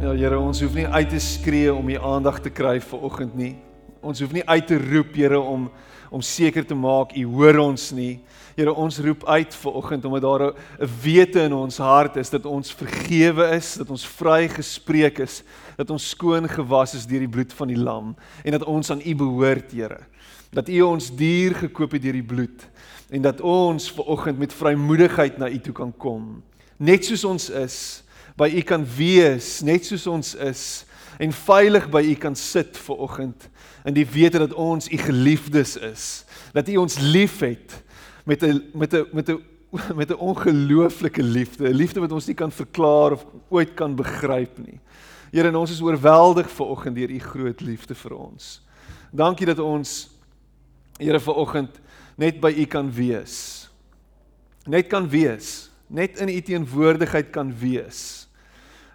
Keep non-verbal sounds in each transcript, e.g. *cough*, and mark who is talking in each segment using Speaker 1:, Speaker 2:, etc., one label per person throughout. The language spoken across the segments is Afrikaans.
Speaker 1: Ja Here, ons hoef nie uit te skree om u aandag te kry vir oggend nie. Ons hoef nie uit te roep Here om om seker te maak u hoor ons nie. Here, ons roep uit vir oggend omdat daar 'n wete in ons hart is dat ons vergewe is, dat ons vrygespreek is, dat ons skoon gewas is deur die bloed van die lam en dat ons aan u behoort, Here. Dat u ons duur gekoop het deur die bloed en dat ons ver oggend met vrymoedigheid na u toe kan kom. Net soos ons is, by u kan wees net soos ons is en veilig by u kan sit ver oggend in die wete dat ons u geliefdes is dat u ons liefhet met 'n met 'n met 'n *laughs* met 'n ongelooflike liefde 'n liefde wat ons nie kan verklaar of ooit kan begryp nie. Here en ons is oorweldig ver oggend deur u groot liefde vir ons. Dankie dat ons Here ver oggend net by u kan wees net kan wees net in u teenwoordigheid kan wees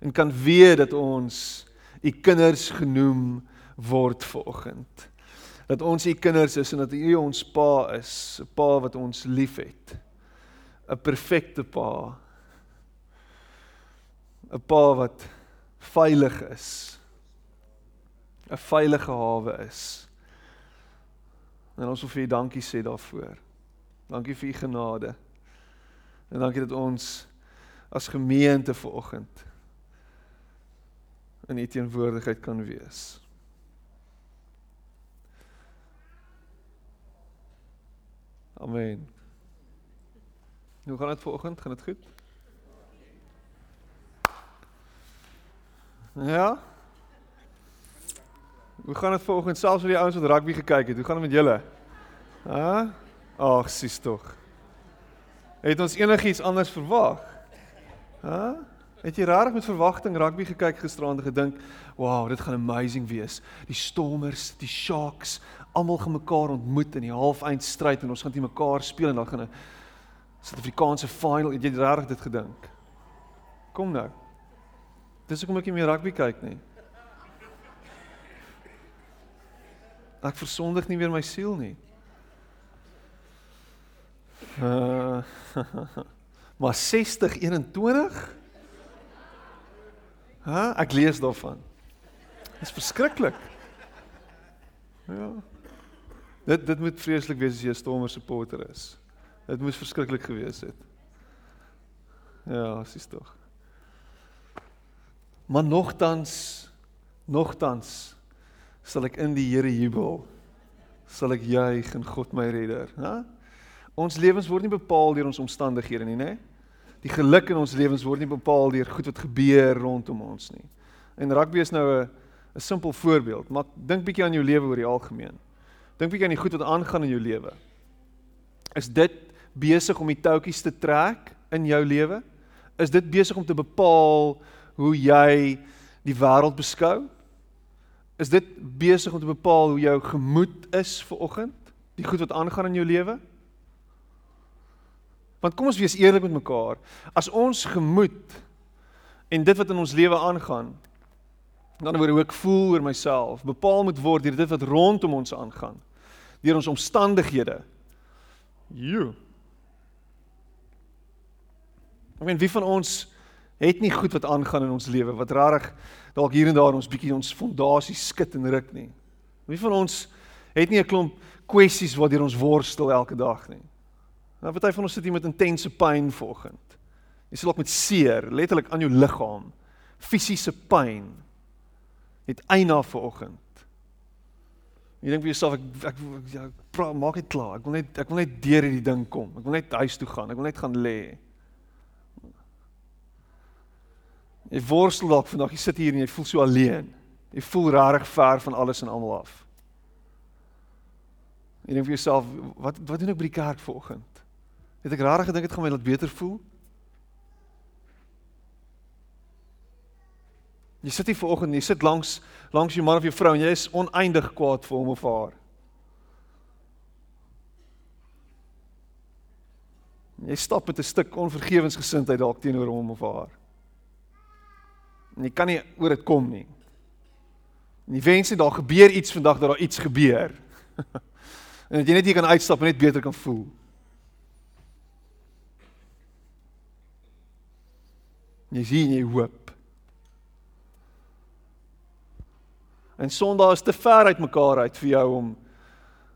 Speaker 1: en kan weet dat ons u kinders genoem word vanoggend. Dat ons u kinders is en dat u ons pa is, 'n pa wat ons liefhet. 'n Perfekte pa. 'n Pa wat veilig is. 'n Veilige hawe is. En ons wil vir u dankie sê daarvoor. Dankie vir u genade. En dankie dat ons as gemeente vanoggend in u teenwoordigheid kan wees. Amen. Hoe gaan dit vanoggend? Gaan dit goed? Ja? Hoe gaan dit vanoggend selfs vir die ouens wat rugby gekyk het? Hoe gaan dit met julle? Hæ? Ag, sies tog. Het ons enigiets anders verwag? Hæ? Het jy regtig met verwagting rugby gekyk gisteraand gedink, "Wow, dit gaan amazing wees. Die Stormers, die Sharks, almal gaan mekaar ontmoet in die halfeindstryd en ons gaan teen mekaar speel en dan gaan 'n Suid-Afrikaanse final." Het jy regtig dit gedink? Kom nou. Dis hoekom ek nie meer rugby kyk nie. Ek versondig nie weer my siel nie. Uh, *laughs* maar 60 21 Hæ? Ek lees daarvan. Dit is verskriklik. Ja. Dit dit moet vreeslik wees as jy 'n Stormer supporter is. Dit moes verskriklik gewees het. Ja, sies tog. Maar nogtans nogtans sal ek in die Here jubel. Sal ek juig in God my redder, hè? Ons lewens word nie bepaal deur ons omstandighede nie, né? Nee? Die geluk in ons lewens word nie bepaal deur goed wat gebeur rondom ons nie. En rugby is nou 'n 'n simpel voorbeeld, maar dink bietjie aan jou lewe oor die algemeen. Dink bietjie aan die goed wat aangaan in jou lewe. Is dit besig om die touwtjies te trek in jou lewe? Is dit besig om te bepaal hoe jy die wêreld beskou? Is dit besig om te bepaal hoe jou gemoed is vir oggend? Die goed wat aangaan in jou lewe? Want kom ons wees eerlik met mekaar. As ons gemoed en dit wat in ons lewe aangaan, dan word ek voel oor myself, bepaal moet word deur dit wat rondom ons aangaan, deur ons omstandighede. Jo. Ek meen wie van ons het nie goed wat aangaan in ons lewe wat rarig dalk hier en daar ons bietjie ons fondasie skud en ruk nie. Wie van ons het nie 'n klomp kwessies waardeur ons worstel elke dag nie. Nou party van ons sit hier met intense pyn vanoggend. Jy sal ook met seer, letterlik aan jou liggaam, fisiese pyn. Het eina vanoggend. Jy dink vir jouself ek ek, ek ja, praat maak dit klaar. Ek wil net ek wil net deur hierdie ding kom. Ek wil net huis toe gaan. Ek wil net gaan lê. Jy worstel dalk vandag. Jy sit hier en jy voel so alleen. Jy voel rarig ver van alles en almal af. Jy dink vir jouself, wat wat doen ek by die kerk vanoggend? Het ek rarig gedink dit gaan my laat beter voel? Jy sit hier vanoggend, jy sit langs langs jou man of jou vrou en jy is oneindig kwaad vir hom of haar. Jy stap met 'n stuk onvergewensgesindheid dalk teenoor hom of haar. En jy kan nie oor dit kom nie. En jy wens net daar gebeur iets vandag dat daar iets gebeur. *laughs* en dat jy net hier kan uitstap en net beter kan voel. Jy sien jy hoop. En Sondag is te ver uit mekaar uit vir jou om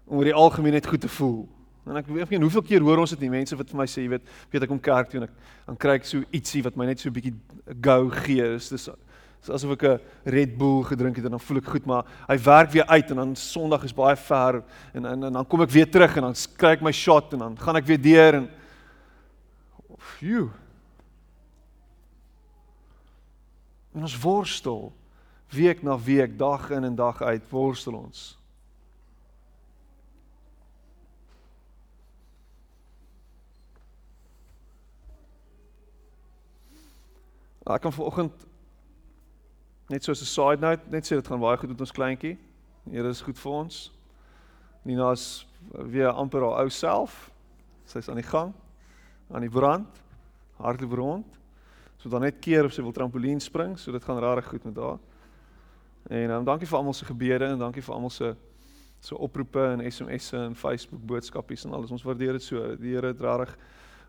Speaker 1: om oor die algemeen net goed te voel. En ek weet nie hoeveel keer hoor ons dit nie mense wat vir my sê, jy weet, weet ek kom kerk toe en ek dan kry ek so ietsie wat my net so 'n bietjie go gee. Dis dis is asof ek 'n Red Bull gedrink het en dan voel ek goed, maar hy werk weer uit en dan Sondag is baie ver en en, en dan kom ek weer terug en dan kry ek my shot en dan gaan ek weer deur en phew. En ons worstel week na week, dag in en dag uit worstel ons. Ek kan vanoggend net soos 'n side note net sê dit gaan baie goed met ons kleintjie. Die Here is goed vir ons. Nina is weer amper haar ou self. Sy's aan die gang, aan die brand, hardloop rond. So dan net keer of sy wil trampolien spring, so dit gaan regtig goed met haar. En um, dankie vir almal se gebede en dankie vir almal se so oproepe en SMS'e en Facebook boodskapies en alles. Ons waardeer dit so. Die Here het regtig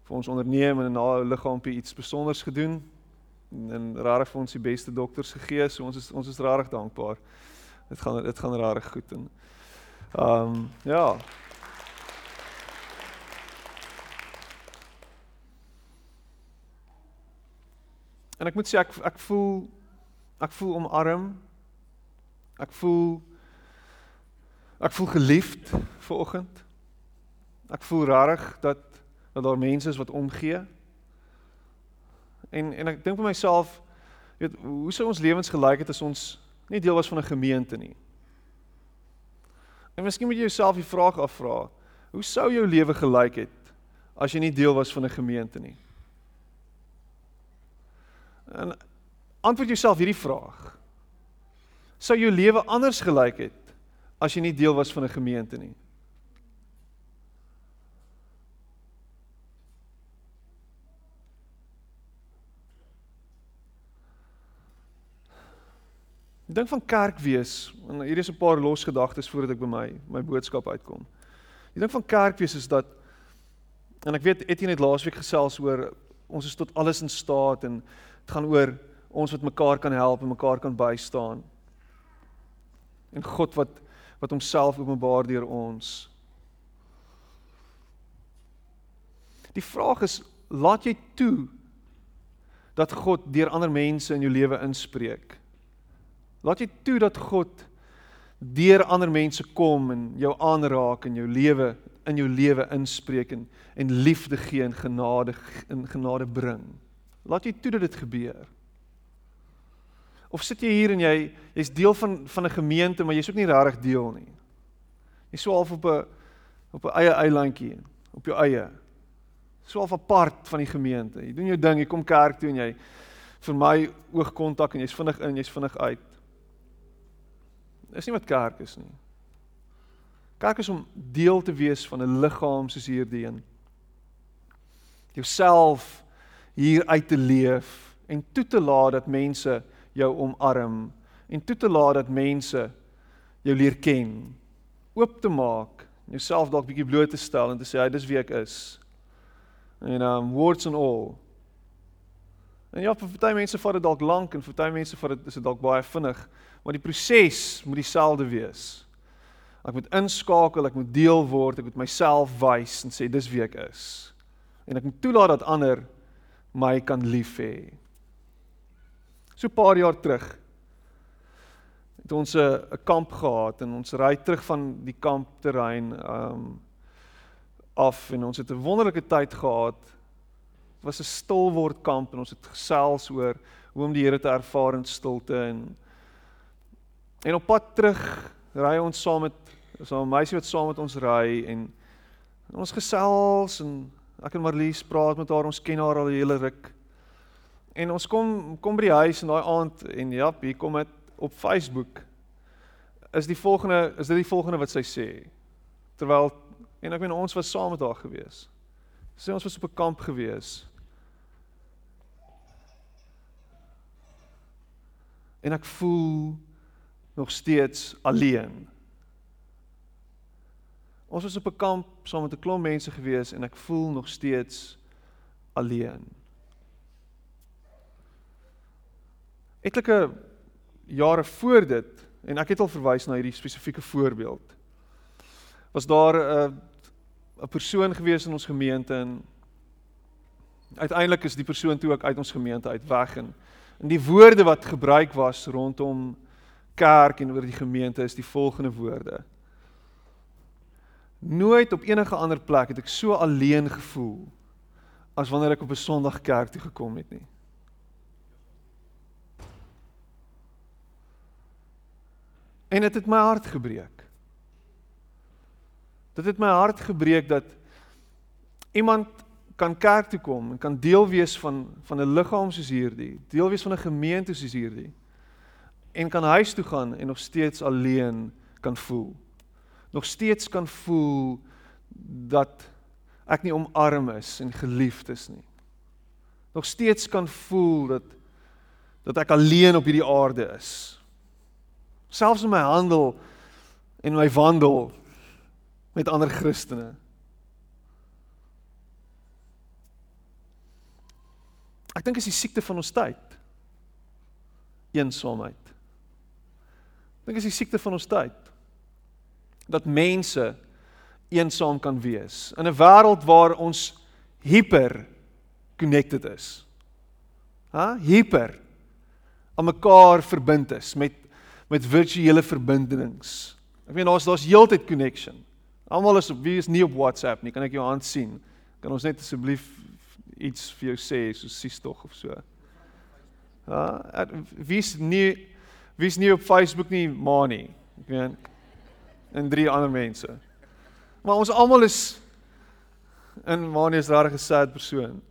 Speaker 1: vir ons onderneem en na 'n liggaampie iets spesiaals gedoen en rarig vir ons die beste dokters gegee. So ons is ons is rarig dankbaar. Dit gaan dit gaan rarig goed en ehm um, ja. En ek moet sê ek ek voel ek voel omarm. Ek voel ek voel geliefd ver oggend. Ek voel rarig dat dat daar mense is wat omgee. En en ek dink vir myself, weet, hoe sou ons lewens gelyk het as ons nie deel was van 'n gemeente nie? En miskien moet jy jouself die vraag afvra, hoe sou jou lewe gelyk het as jy nie deel was van 'n gemeente nie? En antwoord jouself hierdie vraag. Sou jou lewe anders gelyk het as jy nie deel was van 'n gemeente nie? Ek dink van kerk wees en hier is 'n paar los gedagtes voordat ek by my my boodskap uitkom. Ek dink van kerk wees is dat en ek weet Etienne het laasweek gesels oor ons is tot alles in staat en dit gaan oor ons wat mekaar kan help en mekaar kan bystaan. En God wat wat homself openbaar deur ons. Die vraag is, laat jy toe dat God deur ander mense in jou lewe inspreek? Laat jy toe dat God deur ander mense kom en jou aanraak in jou lewe, in jou lewe inspreek en, en liefde gee en genade in genade bring. Laat jy toe dat dit gebeur. Of sit jy hier en jy jy's deel van van 'n gemeente, maar jy's ook nie regtig deel nie. Jy's so half op 'n op 'n eie eilandjie, op jou eie. So half apart van die gemeente. Jy doen jou ding, jy kom kerk toe en jy vir my oogkontak en jy's vinnig in, jy's vinnig uit. Dis nie wat kerk is nie. Kerk is om deel te wees van 'n liggaam soos hierdie een. Jouself hier uit te leef en toe te laat dat mense jou omarm en toe te laat dat mense jou leer ken. Oop te maak, jouself dalk bietjie bloot te stel en te sê, "Hy, dis wie ek is." En um words and all. En ja, vir party mense vat dit dalk lank en vir party mense vat dit is dit dalk baie vinnig maar die proses moet dieselfde wees. Ek moet inskakel, ek moet deel word, ek moet myself wys en sê dis wie ek is. En ek moet toelaat dat ander my kan lief hê. So 'n paar jaar terug het ons 'n kamp gehad en ons ry terug van die kampterrein um af en ons het 'n wonderlike tyd gehad. Dit was 'n stilword kamp en ons het gesels oor hoe om die Here te ervaar in stilte en En op pad terug ry ons saam met so 'n meisie wat saam met ons ry en, en ons gesels en ek en Marlies praat met haar, ons ken haar al 'n hele ruk. En ons kom kom by die huis in daai aand en ja, hier kom dit op Facebook. Is die volgende is dit die volgende wat sy sê. Terwyl en ek meen ons was saam met haar gewees. Sê ons was op 'n kamp gewees. En ek voel nog steeds alleen. Ons was op 'n kamp saam met 'n klomp mense gewees en ek voel nog steeds alleen. Etlike jare voor dit en ek het al verwys na hierdie spesifieke voorbeeld. Was daar 'n 'n persoon gewees in ons gemeente en uiteindelik is die persoon toe ook uit ons gemeente uit weg en en die woorde wat gebruik was rondom kerk en oor die gemeente is die volgende woorde. Nooit op enige ander plek het ek so alleen gevoel as wanneer ek op 'n Sondag kerk toe gekom het nie. En dit het my hart gebreek. Dit het my hart gebreek dat iemand kan kerk toe kom en kan deel wees van van 'n liggaam soos hierdie, deel wees van 'n gemeente soos hierdie en kan huis toe gaan en nog steeds alleen kan voel. Nog steeds kan voel dat ek nie omarm is en geliefd is nie. Nog steeds kan voel dat dat ek alleen op hierdie aarde is selfs in my handel en my wandel met ander Christene. Ek dink is die siekte van ons tyd. Eensaamheid. Ek dink is die siekte van ons tyd. Dat mense eensaam kan wees in 'n wêreld waar ons hyper connected is. Ha? Hyper aan mekaar verbind is met met virtuele verbindings. Ek meen daar's daar's heeltyd connection. Almal is op wie is nie op WhatsApp nie. Kan ek jou hand sien? Kan ons net asseblief iets vir jou sê so sies tog of so. Ja, wie's nie wie's nie op Facebook nie, maar nie. Ek meen en drie ander mense. Maar ons almal is in Manie is regtig 'n sad persoon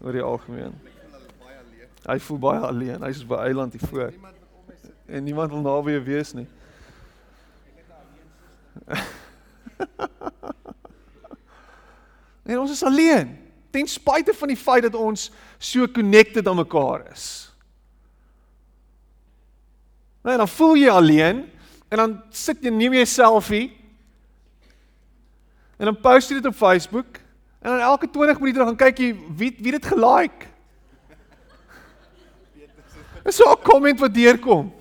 Speaker 1: oor die algemeen. Hy voel baie alleen. Hy's by eiland hier voor. En niemand wil naby jou wees nie. *laughs* En ons is alleen, ten spyte van die feit dat ons so connected aan mekaar is. Nou dan voel jy alleen en dan sit jy neem jy 'n selfie en dan post jy dit op Facebook en dan elke 20 minute dan kyk jy wie wie dit gelike. Dis so 'n komment wat deurkom.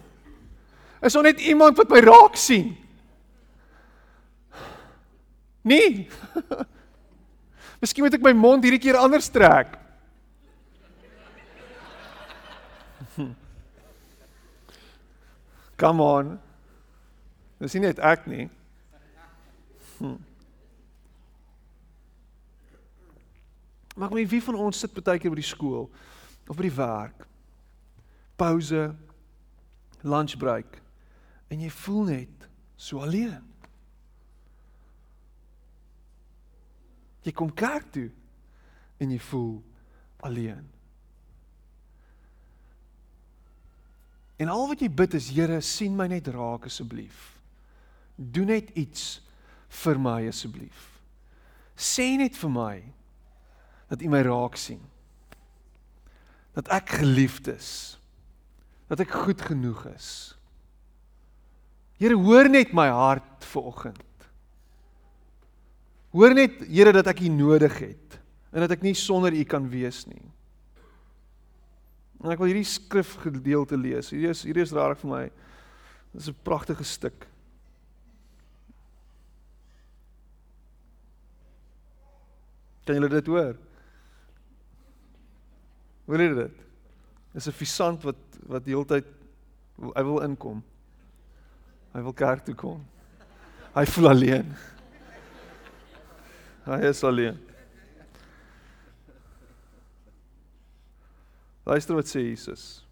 Speaker 1: Is daar net iemand wat my raak sien? Nee. *laughs* Miskien moet ek my mond hierdie keer anders trek. *laughs* Come on. Dis nie net ek nie. Hm. Maar wie van ons sit baie keer by die skool of by die werk? Pause, lunch break en jy voel net so alleen. Jy kom kerk toe en jy voel alleen. En al wat jy bid is Here, sien my net raak asseblief. Doen net iets vir my asseblief. Sê net vir my dat U my raak sien. Dat ek geliefd is. Dat ek goed genoeg is. Here hoor net my hart vanoggend. Hoor net Here dat ek U nodig het en dat ek nie sonder U kan wees nie. En ek wil hierdie skrifgedeelte lees. Hierdie is hierdie is rarig vir my. Dit is 'n pragtige stuk. Kan julle dit hoor? Hoor jy dit? Dis 'n visant wat wat die hele tyd hy wil inkom. Hy wil kerk toe kom. Hy voel alleen. Hy is alleen. Luister wat sê Jesus.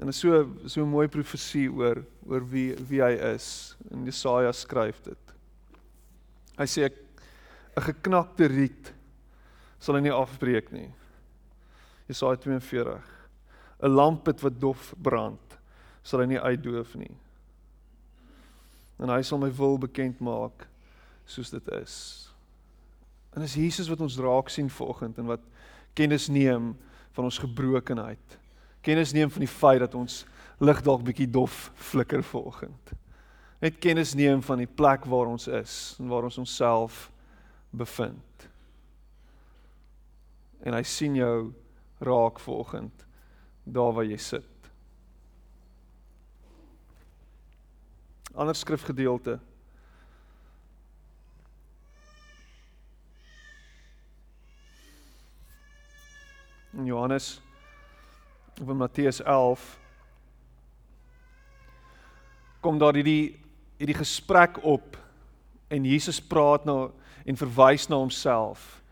Speaker 1: En is so so 'n mooi profesie oor oor wie wie hy is. En Jesaja skryf dit. Hy sê 'n geknakte riet sal hy nie afbreek nie. Jesaja 42. 'n Lampet wat dof brand, sal hy nie uitdoof nie. En hy sal my wil bekend maak soos dit is. En is Jesus wat ons raak sien vanoggend en wat kennis neem van ons gebrokenheid. Kennis neem van die feit dat ons lig dalk bietjie dof flikker vanoggend. Net kennis neem van die plek waar ons is en waar ons onsself bevind. En hy sien jou raak vanoggend daar waar jy sit. Ander skrifgedeelte in Johannes of in Matteus 11 kom daar hierdie hierdie gesprek op en Jesus praat nou en verwys na homself.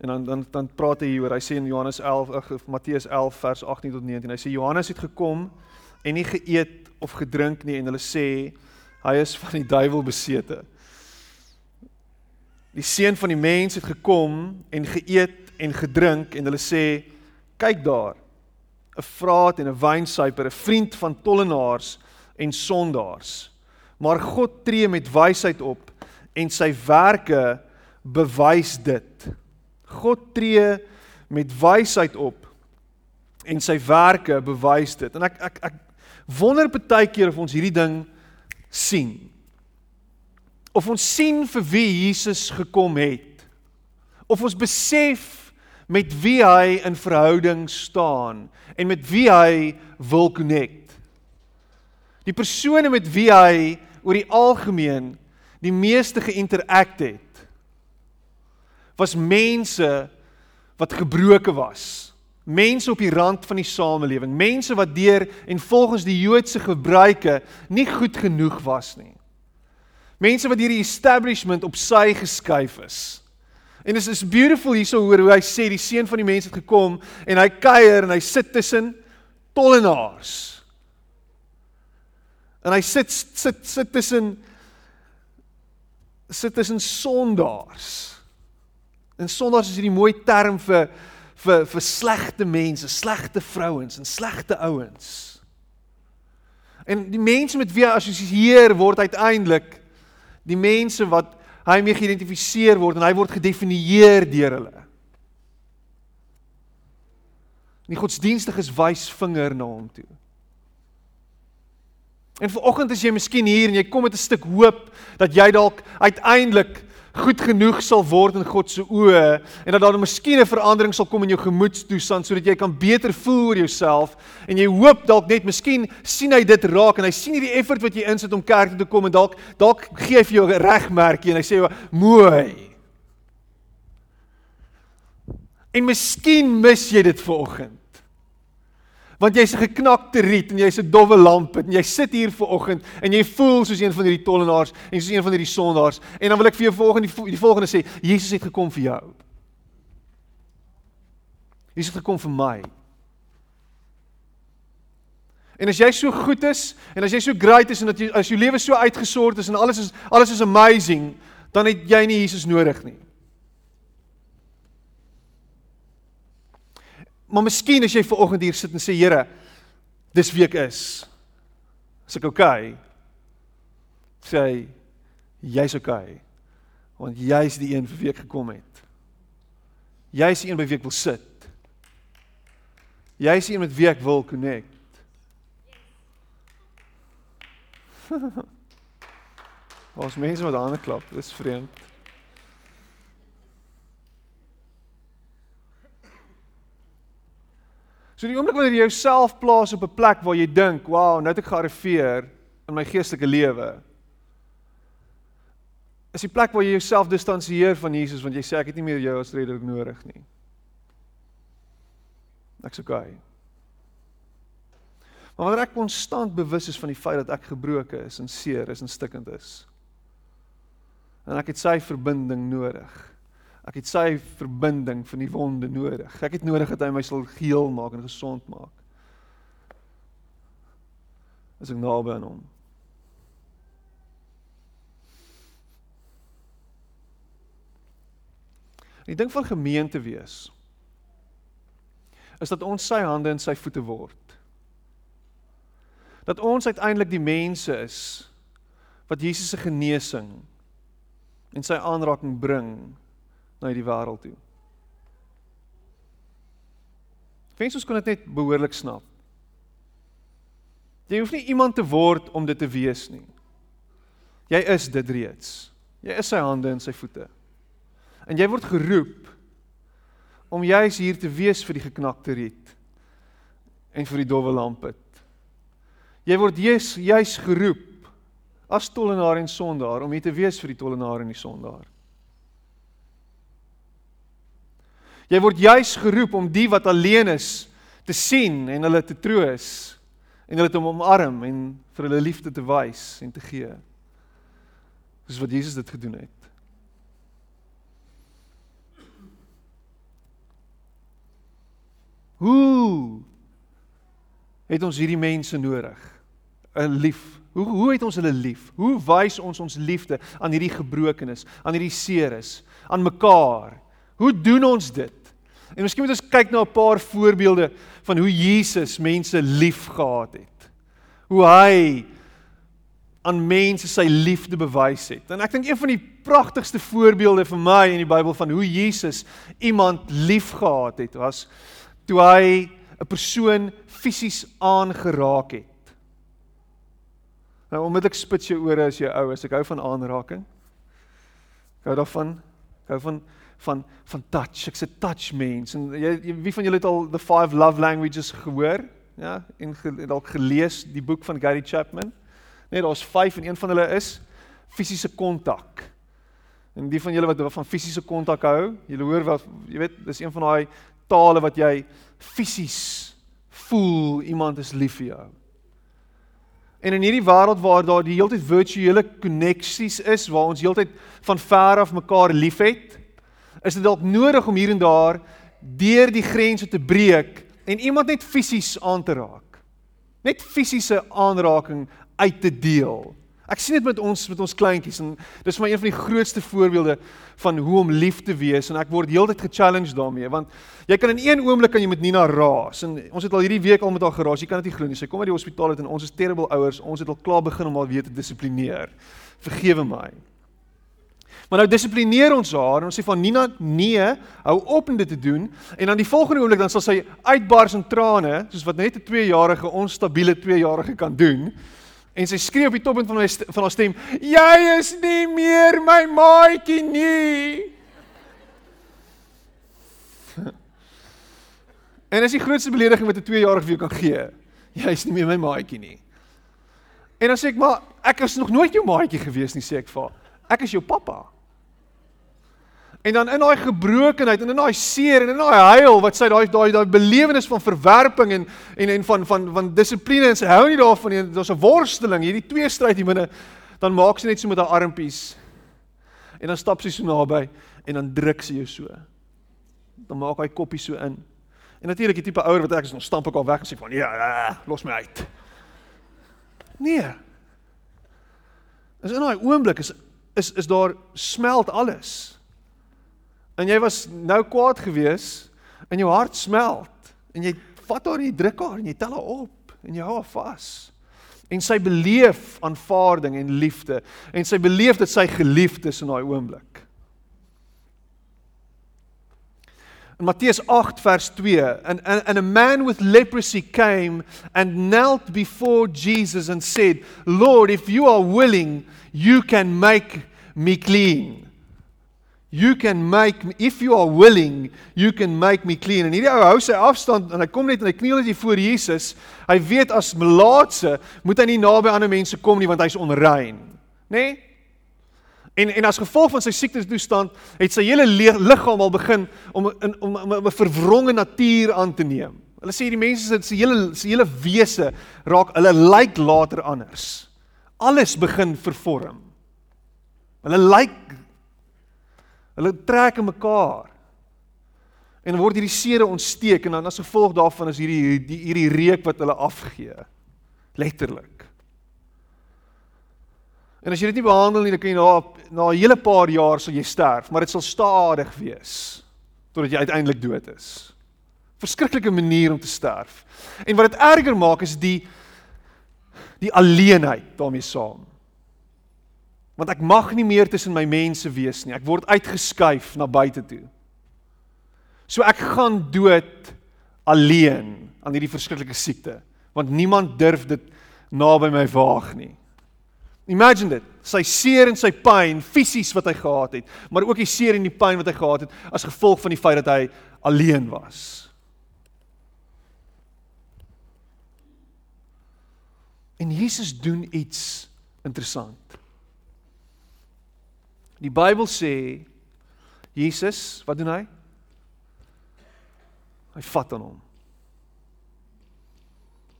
Speaker 1: En dan dan dan praat hy hieroor. Hy sê in Johannes 11 of Matteus 11 vers 18 tot 19. Hy sê Johannes het gekom en nie geëet of gedrink nie en hulle sê hy is van die duiwel besete. Die seun van die mens het gekom en geëet en gedrink en hulle sê kyk daar 'n vraat en 'n wynsuiper 'n vriend van tollenaars en sondaars maar God tree met wysheid op en sy werke bewys dit. God tree met wysheid op en sy werke bewys dit. En ek ek ek wonder baie keer of ons hierdie ding sien. Of ons sien vir wie Jesus gekom het. Of ons besef met wie hy in verhouding staan en met wie hy wil connect. Die persone met wie hy oor die algemeen die meeste geïnteract het was mense wat gebroke was. Mense op die rand van die samelewing, mense wat deur en volgens die Joodse gebruike nie goed genoeg was nie. Mense wat deur die establishment op sy geskuif is. En dit is beautiful hierso hoor hoe hy sê die seun van die mens het gekom en hy kuier en hy sit tussen tollenaars. En hy sit sit sit tussen sit tussen sondaars. En sondaars is hierdie mooi term vir vir vir slegte mense, slegte vrouens en slegte ouens. En die mense met wie hy assosieer word uiteindelik die mense wat hy mee geïdentifiseer word en hy word gedefinieer deur hulle. Die godsdienstiges wys vinger na hom toe. En vanoggend as jy miskien hier en jy kom met 'n stuk hoop dat jy dalk uiteindelik goed genoeg sal word in God se oë en dat daar 'n miskien 'n verandering sal kom in jou gemoedstoestand sodat jy kan beter voel oor jouself en jy hoop dalk net miskien sien hy dit raak en hy sien hierdie effort wat jy insit om kerk toe te kom en dalk dalk gee hy vir jou 'n regmerkie en hy sê mooi. En miskien mis jy dit vanoggend want jy's 'n geknakte riet en jy's 'n dowwe lamp en jy sit hier ver oggend en jy voel soos een van hierdie tollenaars en soos een van hierdie sondaars en dan wil ek vir jou volgende die, volgende sê Jesus het gekom vir jou. Jesus het gekom vir my. En as jy so goed is en as jy so great is en dat jy as jou lewe so uitgesort is en alles is alles is amazing, dan het jy nie Jesus nodig nie. Maar miskien as jy ver oggend hier sit en sê Here, dis wie ek is. Is ek okay? Sê hy jy's okay. Want jy's die een vir wie ek gekom het. Jy's die een by wie ek wil sit. Jy's die een met wie ek wil connect. *laughs* Ons mense wat aan die klap, dis vreemd. So die oomblik wanneer jy jouself plaas op 'n plek waar jy dink, "Wow, nou het ek gearriveer in my geestelike lewe." Is die plek waar jy jouself distansieer van Jesus want jy sê ek het nie meer jou as redder nodig nie. Ek's okay. Maar wanneer ek konstant bewus is van die feit dat ek gebroken is en seer is en stikkend is en ek het sy verbinding nodig. Ek het sy verbinding van die wonde nodig. Ek het nodig dat hy my sal geheel maak en gesond maak. As ek naby aan hom. Die ding van gemeente wees is dat ons sy hande en sy voete word. Dat ons uiteindelik die mense is wat Jesus se genesing en sy aanraking bring na hierdie wêreld toe. Wens ons kon dit net behoorlik snap. Jy hoef nie iemand te word om dit te wees nie. Jy is dit reeds. Jy is sy hande en sy voete. En jy word geroep om juis hier te wees vir die geknakte riet en vir die dowwe lampet. Jy word juis juis geroep as tollenaar en sondaar om hier te wees vir die tollenaar en die sondaar. Jy word juis geroep om die wat alleen is te sien en hulle te troos en hulle te omarm en vir hulle liefde te wys en te gee. Dis wat Jesus dit gedoen het. Hoe het ons hierdie mense nodig? 'n Lief. Hoe hoe het ons hulle lief? Hoe wys ons ons liefde aan hierdie gebrokenes, aan hierdie seeres, aan mekaar? Hoe doen ons dit? En miskien moet ons kyk na 'n paar voorbeelde van hoe Jesus mense liefgehad het. Hoe hy aan mense sy liefde bewys het. En ek dink een van die pragtigste voorbeelde vir my in die Bybel van hoe Jesus iemand liefgehad het was toe hy 'n persoon fisies aangeraak het. Nou omdat ek spits jou ore as jy ou is, ek hou van aanraking. Ek hou daarvan. Ek hou van van van touch. Ek's 'n touch mens. En jy wie van julle het al the five love languages gehoor? Ja, en dalk gelees die boek van Gary Chapman. Nee, daar's 5 en een van hulle is fisiese kontak. En die van julle wat van fisiese kontak hou, julle hoor wat jy weet, dis een van daai tale wat jy fisies voel iemand is lief vir jou. En in hierdie wêreld waar daar die heeltyd virtuele koneksies is waar ons heeltyd van ver af mekaar liefhet, is dit dalk nodig om hier en daar deur die grense te breek en iemand net fisies aan te raak. Net fisiese aanraking uit te deel. Ek sien dit met ons met ons kleintjies en dis vir my een van die grootste voorbeelde van hoe om lief te wees en ek word heeltyd ge-challenged daarmee want jy kan in een oomblik kan jy met Nina raas en ons het al hierdie week al met haar geraas. Jy kan dit nie glo nie. Sy kom uit die hospitaal uit en ons is terrible ouers. Ons het al klaar begin om haar weer te dissiplineer. Vergewe my. Maar nou dissiplineer ons haar en ons sê van Nina nee, hou op om dit te doen en dan die volgende oomblik dan sal sy uitbars in trane soos wat net 'n 2-jarige onstabiele 2-jarige kan doen. En sy skree op die toppunt van haar van haar stem: "Jy is nie meer my maatjie nie." *laughs* en dis die grootste belediging wat 'n 2-jarige vir jou kan gee. Jy is nie meer my maatjie nie. En dan sê ek: "Maar ek is nog nooit jou maatjie gewees nie," sê ek vir haar. "Ek is jou pappa." En dan in daai gebrokenheid en in daai seer en in daai huil wat sy daai daai daai belewenis van verwerping en en en van van van dissipline en sy hou nie daarvan nie. Daar's 'n worsteling, hierdie twee stryd hier binne. Dan maak sy net so met haar armpies. En dan stap sy so naby en dan druk sy jou so. Dan maak hy koppie so in. En natuurlik die tipe ouer wat ek is, dan stamp ek al weg en sê van ja, ja los my uit. Nee. Is in daai oomblik is is is daar smelt alles en jy was nou kwaad gewees en jou hart smelt en jy vat haar en jy druk haar en jy tel haar op en jy hou haar vas. En sy beleef aanvaarding en liefde en sy beleef dat sy geliefd is in daai oomblik. In Matteus 8 vers 2 and, and and a man with leprosy came and knelt before Jesus and said, "Lord, if you are willing, you can make me clean." You can make me, if you are willing, you can make me clean. En hierdie ou hou sy afstand en hy kom net en hy kniel net voor Jesus. Hy weet as melaatse moet hy nie naby ander mense kom nie want hy's onrein, nê? Nee? En en as gevolg van sy siekte toestand het sy hele liggaam al begin om in om 'n verwronge natuur aan te neem. Hulle sê die mense se hele se hele wese raak hulle lyk later anders. Alles begin vervorm. Hulle lyk Hulle trek in mekaar. En word hierdie sere ontsteek en dan as gevolg daarvan is hierdie die, hierdie reuk wat hulle afgee. Letterlik. En as jy dit nie behandel nie, dan kan jy na na 'n hele paar jaar sal jy sterf, maar dit sal stadig wees totdat jy uiteindelik dood is. Verskriklike manier om te sterf. En wat dit erger maak is die die alleenheid daarmee saam. Want ek mag nie meer tussen my mense wees nie. Ek word uitgeskuif na buite toe. So ek gaan dood alleen aan hierdie verskriklike siekte, want niemand durf dit naby my waag nie. Imagine dit, sy seer en sy pyn fisies wat hy gehad het, maar ook die seer en die pyn wat hy gehad het as gevolg van die feit dat hy alleen was. En Jesus doen iets interessant. Die Bybel sê Jesus, wat doen hy? Hy vat aan hom.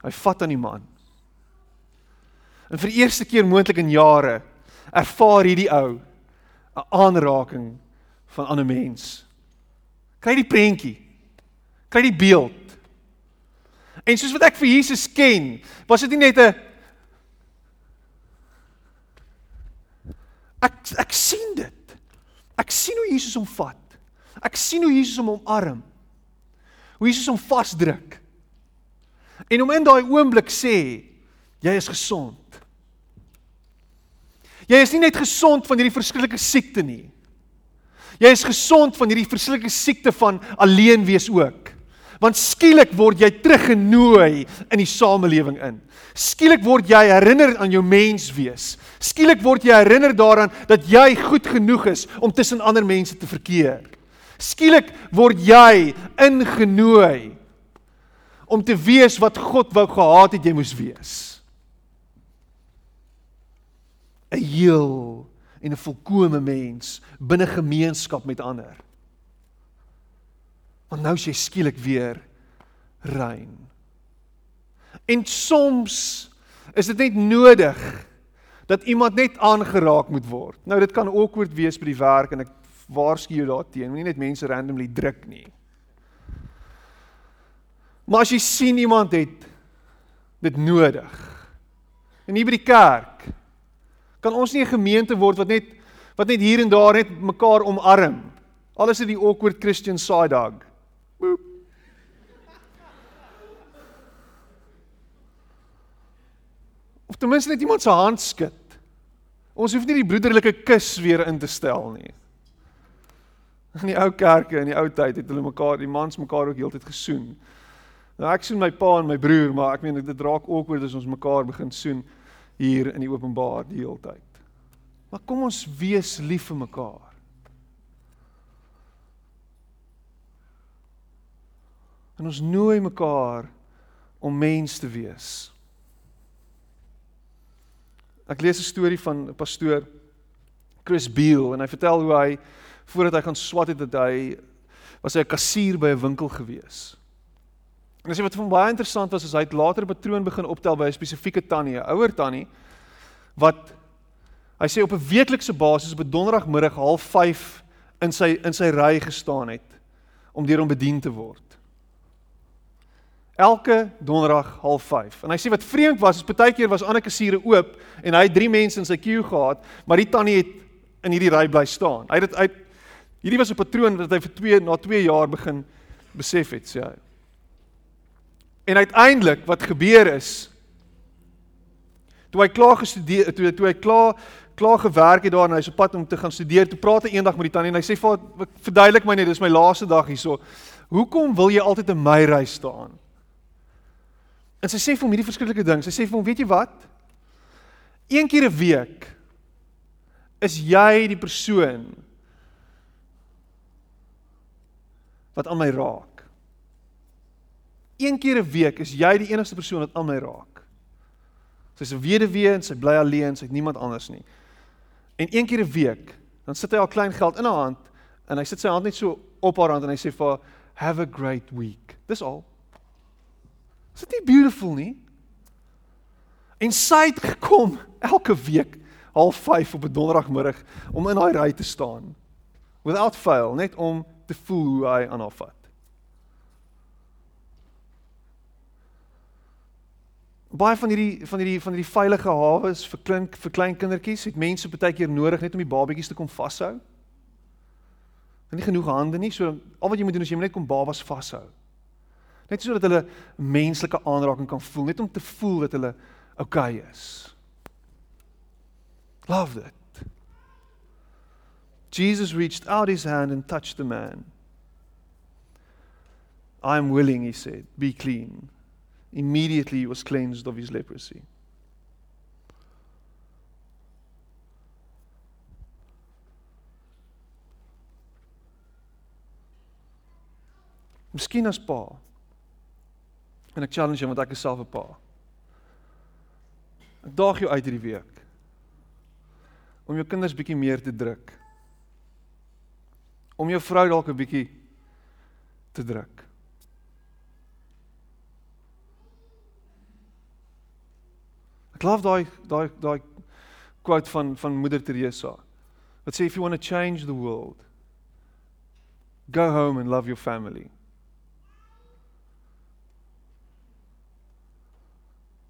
Speaker 1: Hy vat aan die man. En vir die eerste keer moontlik in jare ervaar hierdie ou 'n aanraking van 'n ander mens. Kry die prentjie. Kry die beeld. En soos wat ek vir Jesus ken, was dit nie net 'n Ek ek sien dit. Ek sien hoe Jesus hom vat. Ek sien hoe Jesus hom omarm. Hoe Jesus hom vasdruk. En om in daai oomblik sê, jy is gesond. Jy is nie net gesond van hierdie verskriklike siekte nie. Jy is gesond van hierdie verskriklike siekte van alleen wees ook. Want skielik word jy teruggenooi in die samelewing in. Skielik word jy herinner aan jou menswees. Skielik word jy herinner daaraan dat jy goed genoeg is om tussen ander mense te verkeer. Skielik word jy ingenooi om te wees wat God wou gehad het jy moes wees. 'n heel en 'n volkomme mens binne gemeenskap met ander. Want nou is jy skielik weer rein. En soms is dit net nodig dat iemand net aangeraak moet word. Nou dit kan awkward wees by die werk en ek waarsku jou daarteen, moenie net mense randomly druk nie. Maar as jy sien iemand het dit nodig. En hier by die kerk kan ons nie 'n gemeente word wat net wat net hier en daar net mekaar omarm. Alles is die awkward Christian side dog. Boop. Of ten minste net iemand se hand skud. Ons hoef nie die broederlike kus weer in te stel nie. In die ou kerke in die ou tyd het hulle mekaar, die mans mekaar ook heeltyd gesoen. Nou ek soen my pa en my broer, maar ek meen dit raak awkward as ons mekaar begin soen hier in die openbaar die hele tyd. Maar kom ons wees lief vir mekaar. En ons nooi mekaar om mens te wees. Ek lees 'n storie van 'n pastoor Chris Beale en hy vertel hoe hy voordat hy gaan swat het dat hy was hy 'n kassier by 'n winkel gewees. En as jy wat van baie interessant was is hy het later 'n patroon begin optel by 'n spesifieke tannie, 'n ouer tannie wat hy sê op 'n weeklikse basis op 'n donderdagmiddag 05:30 in sy in sy ry gestaan het om deur hom bedien te word. Elke donderdag 05:30. En hy sê wat vreemd was, is baie keer was ander kassiere oop en hy het drie mense in sy queue gehad, maar die tannie het in hierdie ry bly staan. Hy het dit uit hierdie was 'n patroon wat hy vir 2 na 2 jaar begin besef het, sê hy. En uiteindelik wat gebeur is toe hy klaar gestudeer toe toe hy klaar klaar gewerk het daar en hy's op pad om te gaan studeer, toe praat hy eendag met die tannie en hy sê vir verduidelik my net, dis my laaste dag hierso. Hoekom wil jy altyd in my ry staan? En sy sê vir hom hierdie verskriklike ding. Sy sê vir hom, weet jy wat? Een keer 'n week is jy die persoon wat aan my raak. Een keer 'n week is jy die enigste persoon wat aan my raak. Sy's 'n weduwee en sy bly alleen, sy het niemand anders nie. En een keer 'n week, dan sit hy al klein geld in haar hand en hy sit sy hand net so op haar hand en hy sê vir have a great week. Dis al. Is dit nie beautiful nie? En sy het gekom elke week half 5 op 'n donderdagmiddag om in daai ry te staan. Without fail, net om te voel hoe hy aan haar vat. Baie van hierdie van hierdie van hierdie veilige hawe is vir klein vir klein kindertjies, het mense baie keer nodig net om die babatjies te kom vashou. En nie genoeg hande nie, so al wat jy moet doen is jy moet net kom babas vashou. Net sodat hulle menslike aanraking kan voel, net om te voel dat hulle oukei okay is. Love it. Jesus reached out his hand and touched the man. I am willing, he said, be clean. Immediately he was cleansed of his leprosy. Miskien as pa. En ek challenge jou want ek is self 'n pa. Ek daag jou uit hierdie week om jou kinders bietjie meer te druk. Om jou vrou dalk 'n bietjie te druk. Ek glo daai daai daai quote van van Moeder Teresa. Wat sê if you want to change the world, go home and love your family.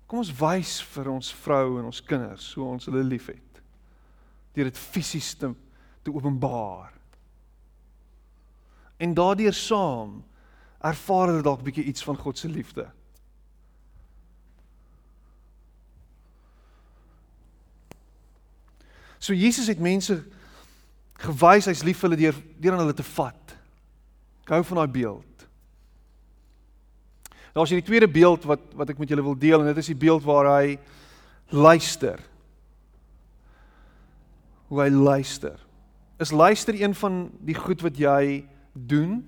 Speaker 1: Kom ons wys vir ons vrou en ons kinders hoe ons hulle liefhet. Deur dit fisies te te openbaar. En daardeur saam ervaar hulle dalk bietjie iets van God se liefde. So Jesus het mense gewys hy's lief vir hulle deur deur aan hulle te vat. Ek hou van daai beeld. Daar's hierdie tweede beeld wat wat ek met julle wil deel en dit is die beeld waar hy luister. Hoe hy luister. Is luister een van die goed wat jy doen?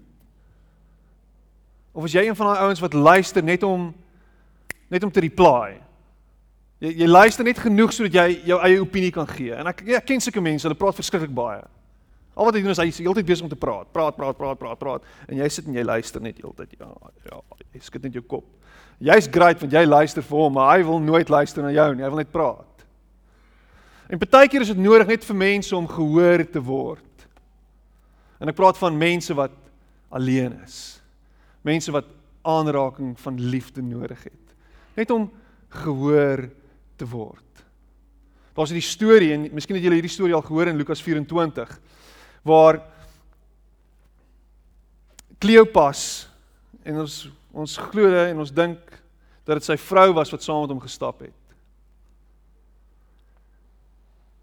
Speaker 1: Of is jy een van daai ouens wat luister net om net om te reply? Jy jy luister net genoeg sodat jy jou eie opinie kan gee. En ek ek ken sulke mense, hulle praat verskriklik baie. Al wat hy doen is hy is heeltyd besig om te praat, praat, praat, praat, praat, praat en jy sit en jy luister net heeltyd. Ja, ja, jy skud net jou kop. Jy's great want jy luister vir hom, maar hy wil nooit luister na jou nie. Hy wil net praat. En baie keer is dit nodig net vir mense om gehoor te word. En ek praat van mense wat alleen is. Mense wat aanraking van liefde nodig het. Net om gehoor te word. Daar's 'n storie en miskien het julle hierdie storie al gehoor in Lukas 24 waar Kleopas en ons ons glo en ons dink dat dit sy vrou was wat saam met hom gestap het.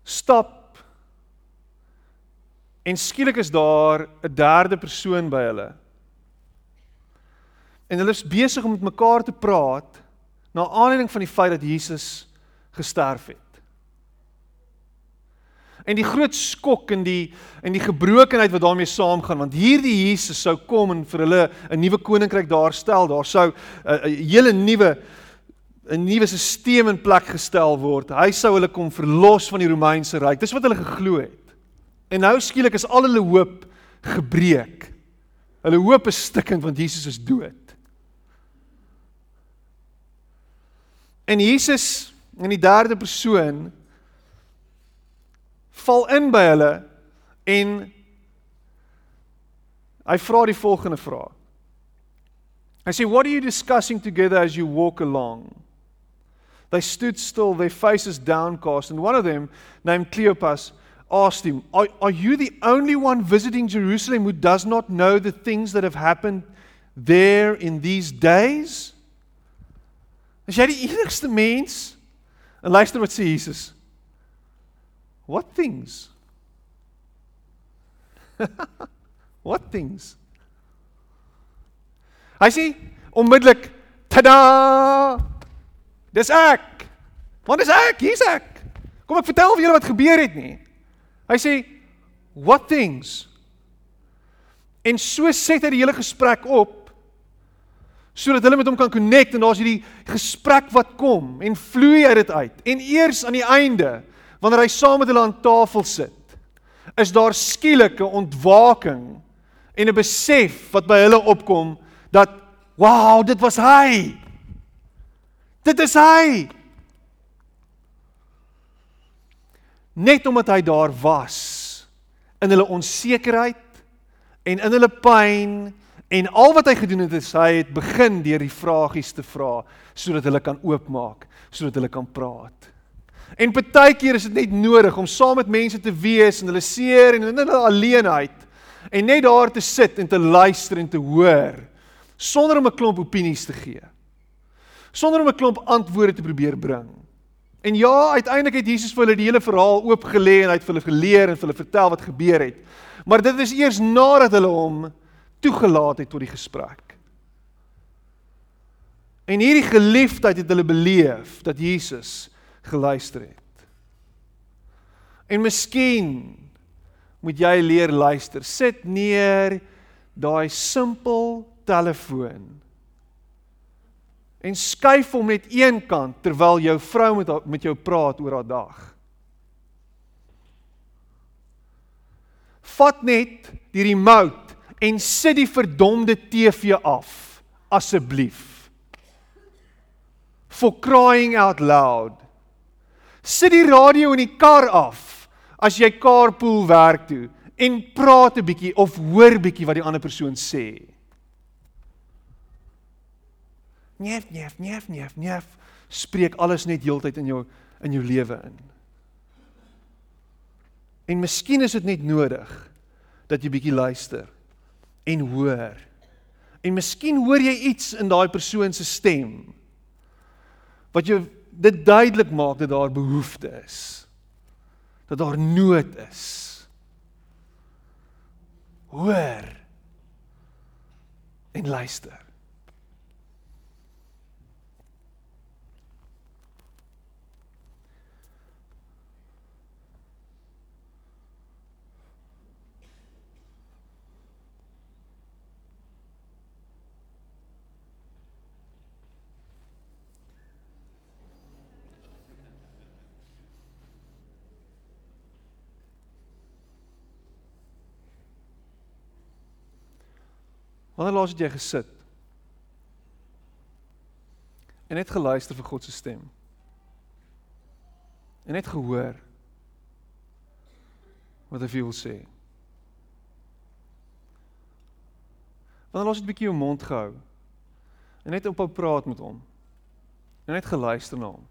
Speaker 1: Stap en skielik is daar 'n derde persoon by hulle. En hulle is besig om met mekaar te praat na aanleiding van die feit dat Jesus gesterf het en die groot skok en die en die gebrokenheid wat daarmee saamgaan want hierdie Jesus sou kom en vir hulle 'n nuwe koninkryk daarstel daar sou 'n hele nuwe 'n nuwe stelsel in plek gestel word. Hy sou hulle kom verlos van die Romeinse ryk. Dis wat hulle geglo het. En nou skielik is al hulle hoop gebreek. Hulle hoop is stikkend want Jesus is dood. En Jesus in die derde persoon val in by hulle en hy vra die volgende vraag. Hy sê, "What are you discussing together as you walk along?" They stood still, their faces downcast, and one of them, named Cleopas, asked him, are, are you the only one visiting Jerusalem who does not know the things that have happened there in these days? Is jy die enigste mens? En luister wat sê Jesus. What things? *laughs* What things? Hy sê onmiddellik, tada! Dis ek. Want dis ek, hier's ek. Kom ek vertel vir julle wat gebeur het nie. Hy sê, "What things?" En so set hy die hele gesprek op sodat hulle met hom kan connect en daar's hierdie gesprek wat kom en vloei uit dit uit. En eers aan die einde wanneer hy saam met hulle aan tafel sit, is daar skielike ontwaking en 'n besef wat by hulle opkom dat wow, dit was hy. Dit is hy. Net omdat hy daar was in hulle onsekerheid en in hulle pyn En al wat hy gedoen het is hy het begin deur die vragies te vra sodat hulle kan oopmaak, sodat hulle kan praat. En baie keer is dit net nodig om saam met mense te wees in hulle seer en hulle alleenheid en net daar te sit en te luister en te hoor sonder om 'n klomp opinies te gee. Sonder om 'n klomp antwoorde te probeer bring. En ja, uiteindelik het Jesus vir hulle die hele verhaal oopgelê en hy het vir hulle geleer en vir hulle vertel wat gebeur het. Maar dit is eers nadat hulle hom toegelaat het tot die gesprek. En hierdie geliefdheid het hulle beleef dat Jesus geluister het. En miskien moet jy leer luister. Sit neer daai simpel telefoon. En skuif hom net een kant terwyl jou vrou met met jou praat oor haar dag. Vat net die remote en sit die verdomde TV af asseblief. For crying out loud. Sit die radio in die kar af as jy carpool werk toe en praat 'n bietjie of hoor bietjie wat die ander persoon sê. Neef, neef, neef, neef, neef, spreek alles net heeltyd in jou in jou lewe in. En miskien is dit net nodig dat jy bietjie luister en hoor. En miskien hoor jy iets in daai persoon se stem wat jou dit duidelik maak dat daar behoefte is. Dat daar nood is. Hoor en luister. Wanneer laas het jy gesit? En net geluister vir God se stem. En net gehoor wat hy wil sê. Wanneer laas het 'n bietjie jou mond gehou en net ophou praat met hom. En net geluister na hom.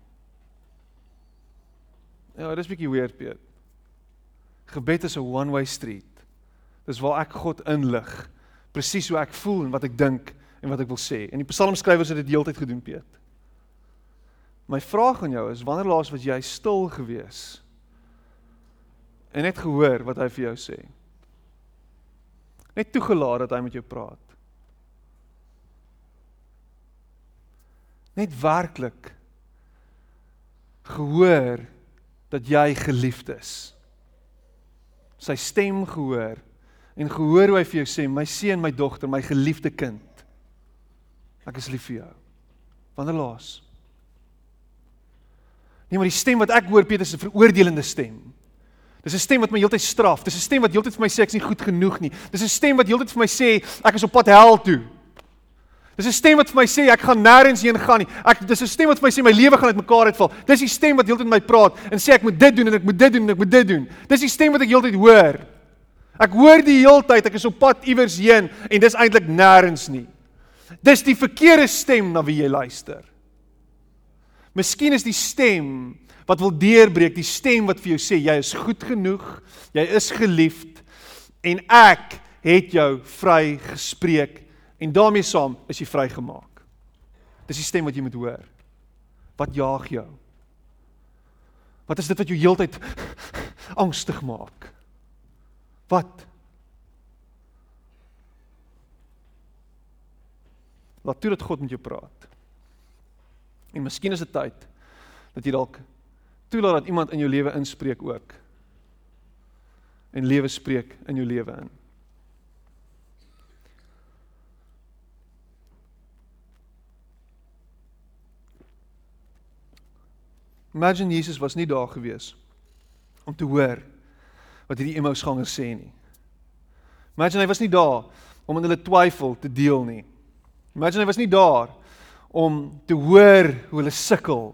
Speaker 1: Ja, dit is bietjie weird, Piet. Gebed is 'n one-way street. Dis waar ek God inlig presies hoe ek voel en wat ek dink en wat ek wil sê. En die psalmskrywers het dit heeltyd gedoen, Piet. My vraag aan jou is wanneer laas was jy stil gewees en net gehoor wat hy vir jou sê? Net toegelaat dat hy met jou praat. Net werklik gehoor dat jy geliefd is. Sy stem gehoor en gehoor hoe hy vir jou sê, my seun, my dogter, my geliefde kind. Ek is lief vir jou. Wanneer laas? Nee, maar die stem wat ek hoor, Petrus, is 'n veroordelende stem. Dis 'n stem wat my heeltyd straf. Dis 'n stem wat heeltyd vir my sê ek is nie goed genoeg nie. Dis 'n stem wat heeltyd vir my sê ek is op pad hel toe. Dis 'n stem wat vir my sê ek gaan nêrens heen gaan nie. Ek dis 'n stem wat vir my sê my lewe gaan uitmekaar uitval. Dis die stem wat heeltyd met my praat en sê ek moet dit doen en ek moet dit doen en ek moet dit doen. Dis die stem wat ek heeltyd hoor. Ek hoor die heeltyd ek is op pad iewers heen en dis eintlik nêrens nie. Dis die verkeerde stem na wie jy luister. Miskien is die stem wat wil deurbreek, die stem wat vir jou sê jy is goed genoeg, jy is geliefd en ek het jou vry gespreek en daarmee saam is jy vrygemaak. Dis die stem wat jy moet hoor. Wat jaag jou? Wat is dit wat jou heeltyd angstig maak? Wat? Laat toe dat God met jou praat. En miskien is dit tyd dat jy dalk toelaat dat iemand in jou lewe inspreek ook. En lewe spreek in jou lewe in. Imagine Jesus was nie daar gewees om te hoor wat hierdie Emmausgangers sê nie. Imagine hy was nie daar om in hulle twyfel te deel nie. Imagine hy was nie daar om te hoor hoe hulle sukkel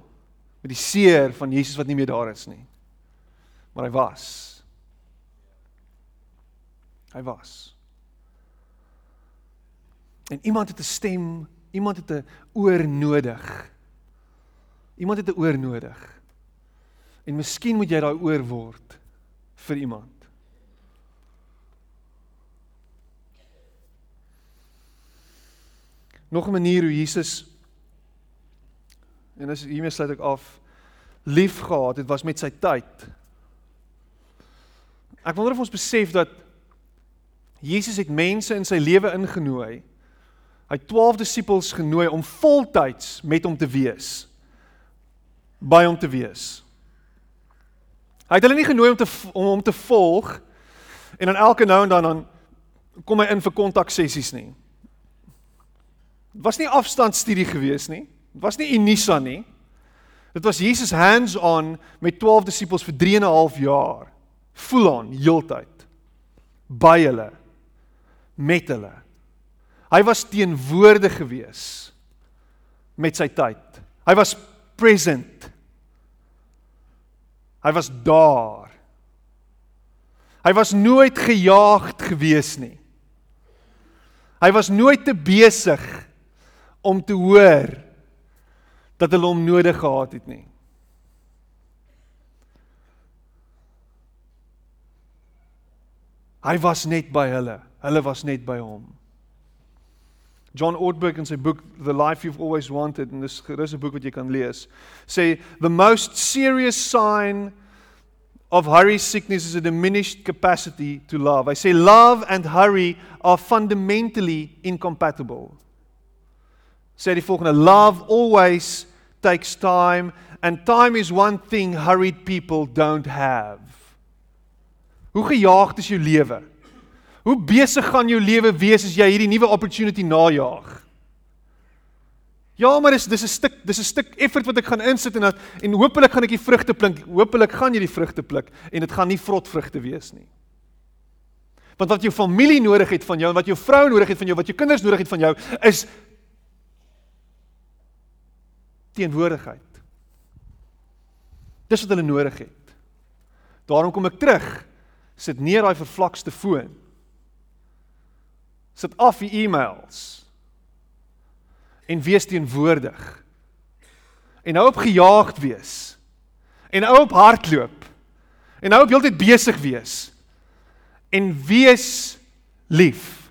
Speaker 1: met die seer van Jesus wat nie meer daar is nie. Maar hy was. Hy was. En iemand het 'n stem, iemand het 'n oor nodig. Iemand het 'n oor nodig. En miskien moet jy daai oor word vir iemand. Nog 'n manier hoe Jesus en as hiermee sluit ek af lief gehad het was met sy tyd. Ek wonder of ons besef dat Jesus het mense in sy lewe ingenooi. Hy het 12 disippels genooi om voltyds met hom te wees. By hom te wees. Hy het hulle nie genooi om te om hom te volg en dan elke nou en dan dan kom hy in vir kontak sessies nie. Dit was nie afstandstudie gewees nie. Dit was nie Unisa nie. Dit was Jesus hands-on met 12 disippels vir 3 en 'n half jaar. Full on heeltyd by hulle met hulle. Hy was teenwoordig gewees met sy tyd. Hy was present. Hy was daar. Hy was nooit gejaagd gewees nie. Hy was nooit te besig om te hoor dat hulle hom nodig gehad het nie. Hy was net by hulle. Hulle was net by hom. John Ortberg in sy boek The Life You've Always Wanted en dis dis 'n boek wat jy kan lees, sê the most serious sign of hurry sickness is a diminished capacity to love. I say love and hurry are fundamentally incompatible. Sê die volgende, love always takes time and time is one thing hurried people don't have. Hoe gejaagd is jou lewe? Hoe besig gaan jou lewe wees as jy hierdie nuwe opportunity najaag? Ja, maar dis dis 'n stuk dis 'n stuk effort wat ek gaan insit en dat en hopelik gaan ek die vrugte pluk. Hopelik gaan jy die vrugte pluk en dit gaan nie vrot vrugte wees nie. Want wat jou familie nodig het van jou en wat jou vrou nodig het van jou, wat jou kinders nodig het van jou is teenwoordigheid. Dis wat hulle nodig het. Daarom kom ek terug. Sit neer daai vervlakste foon sit af die e-mails en wees teenwoordig. En hou op gejaagd wees. En hou op hardloop. En hou op heeltyd besig wees. En wees lief.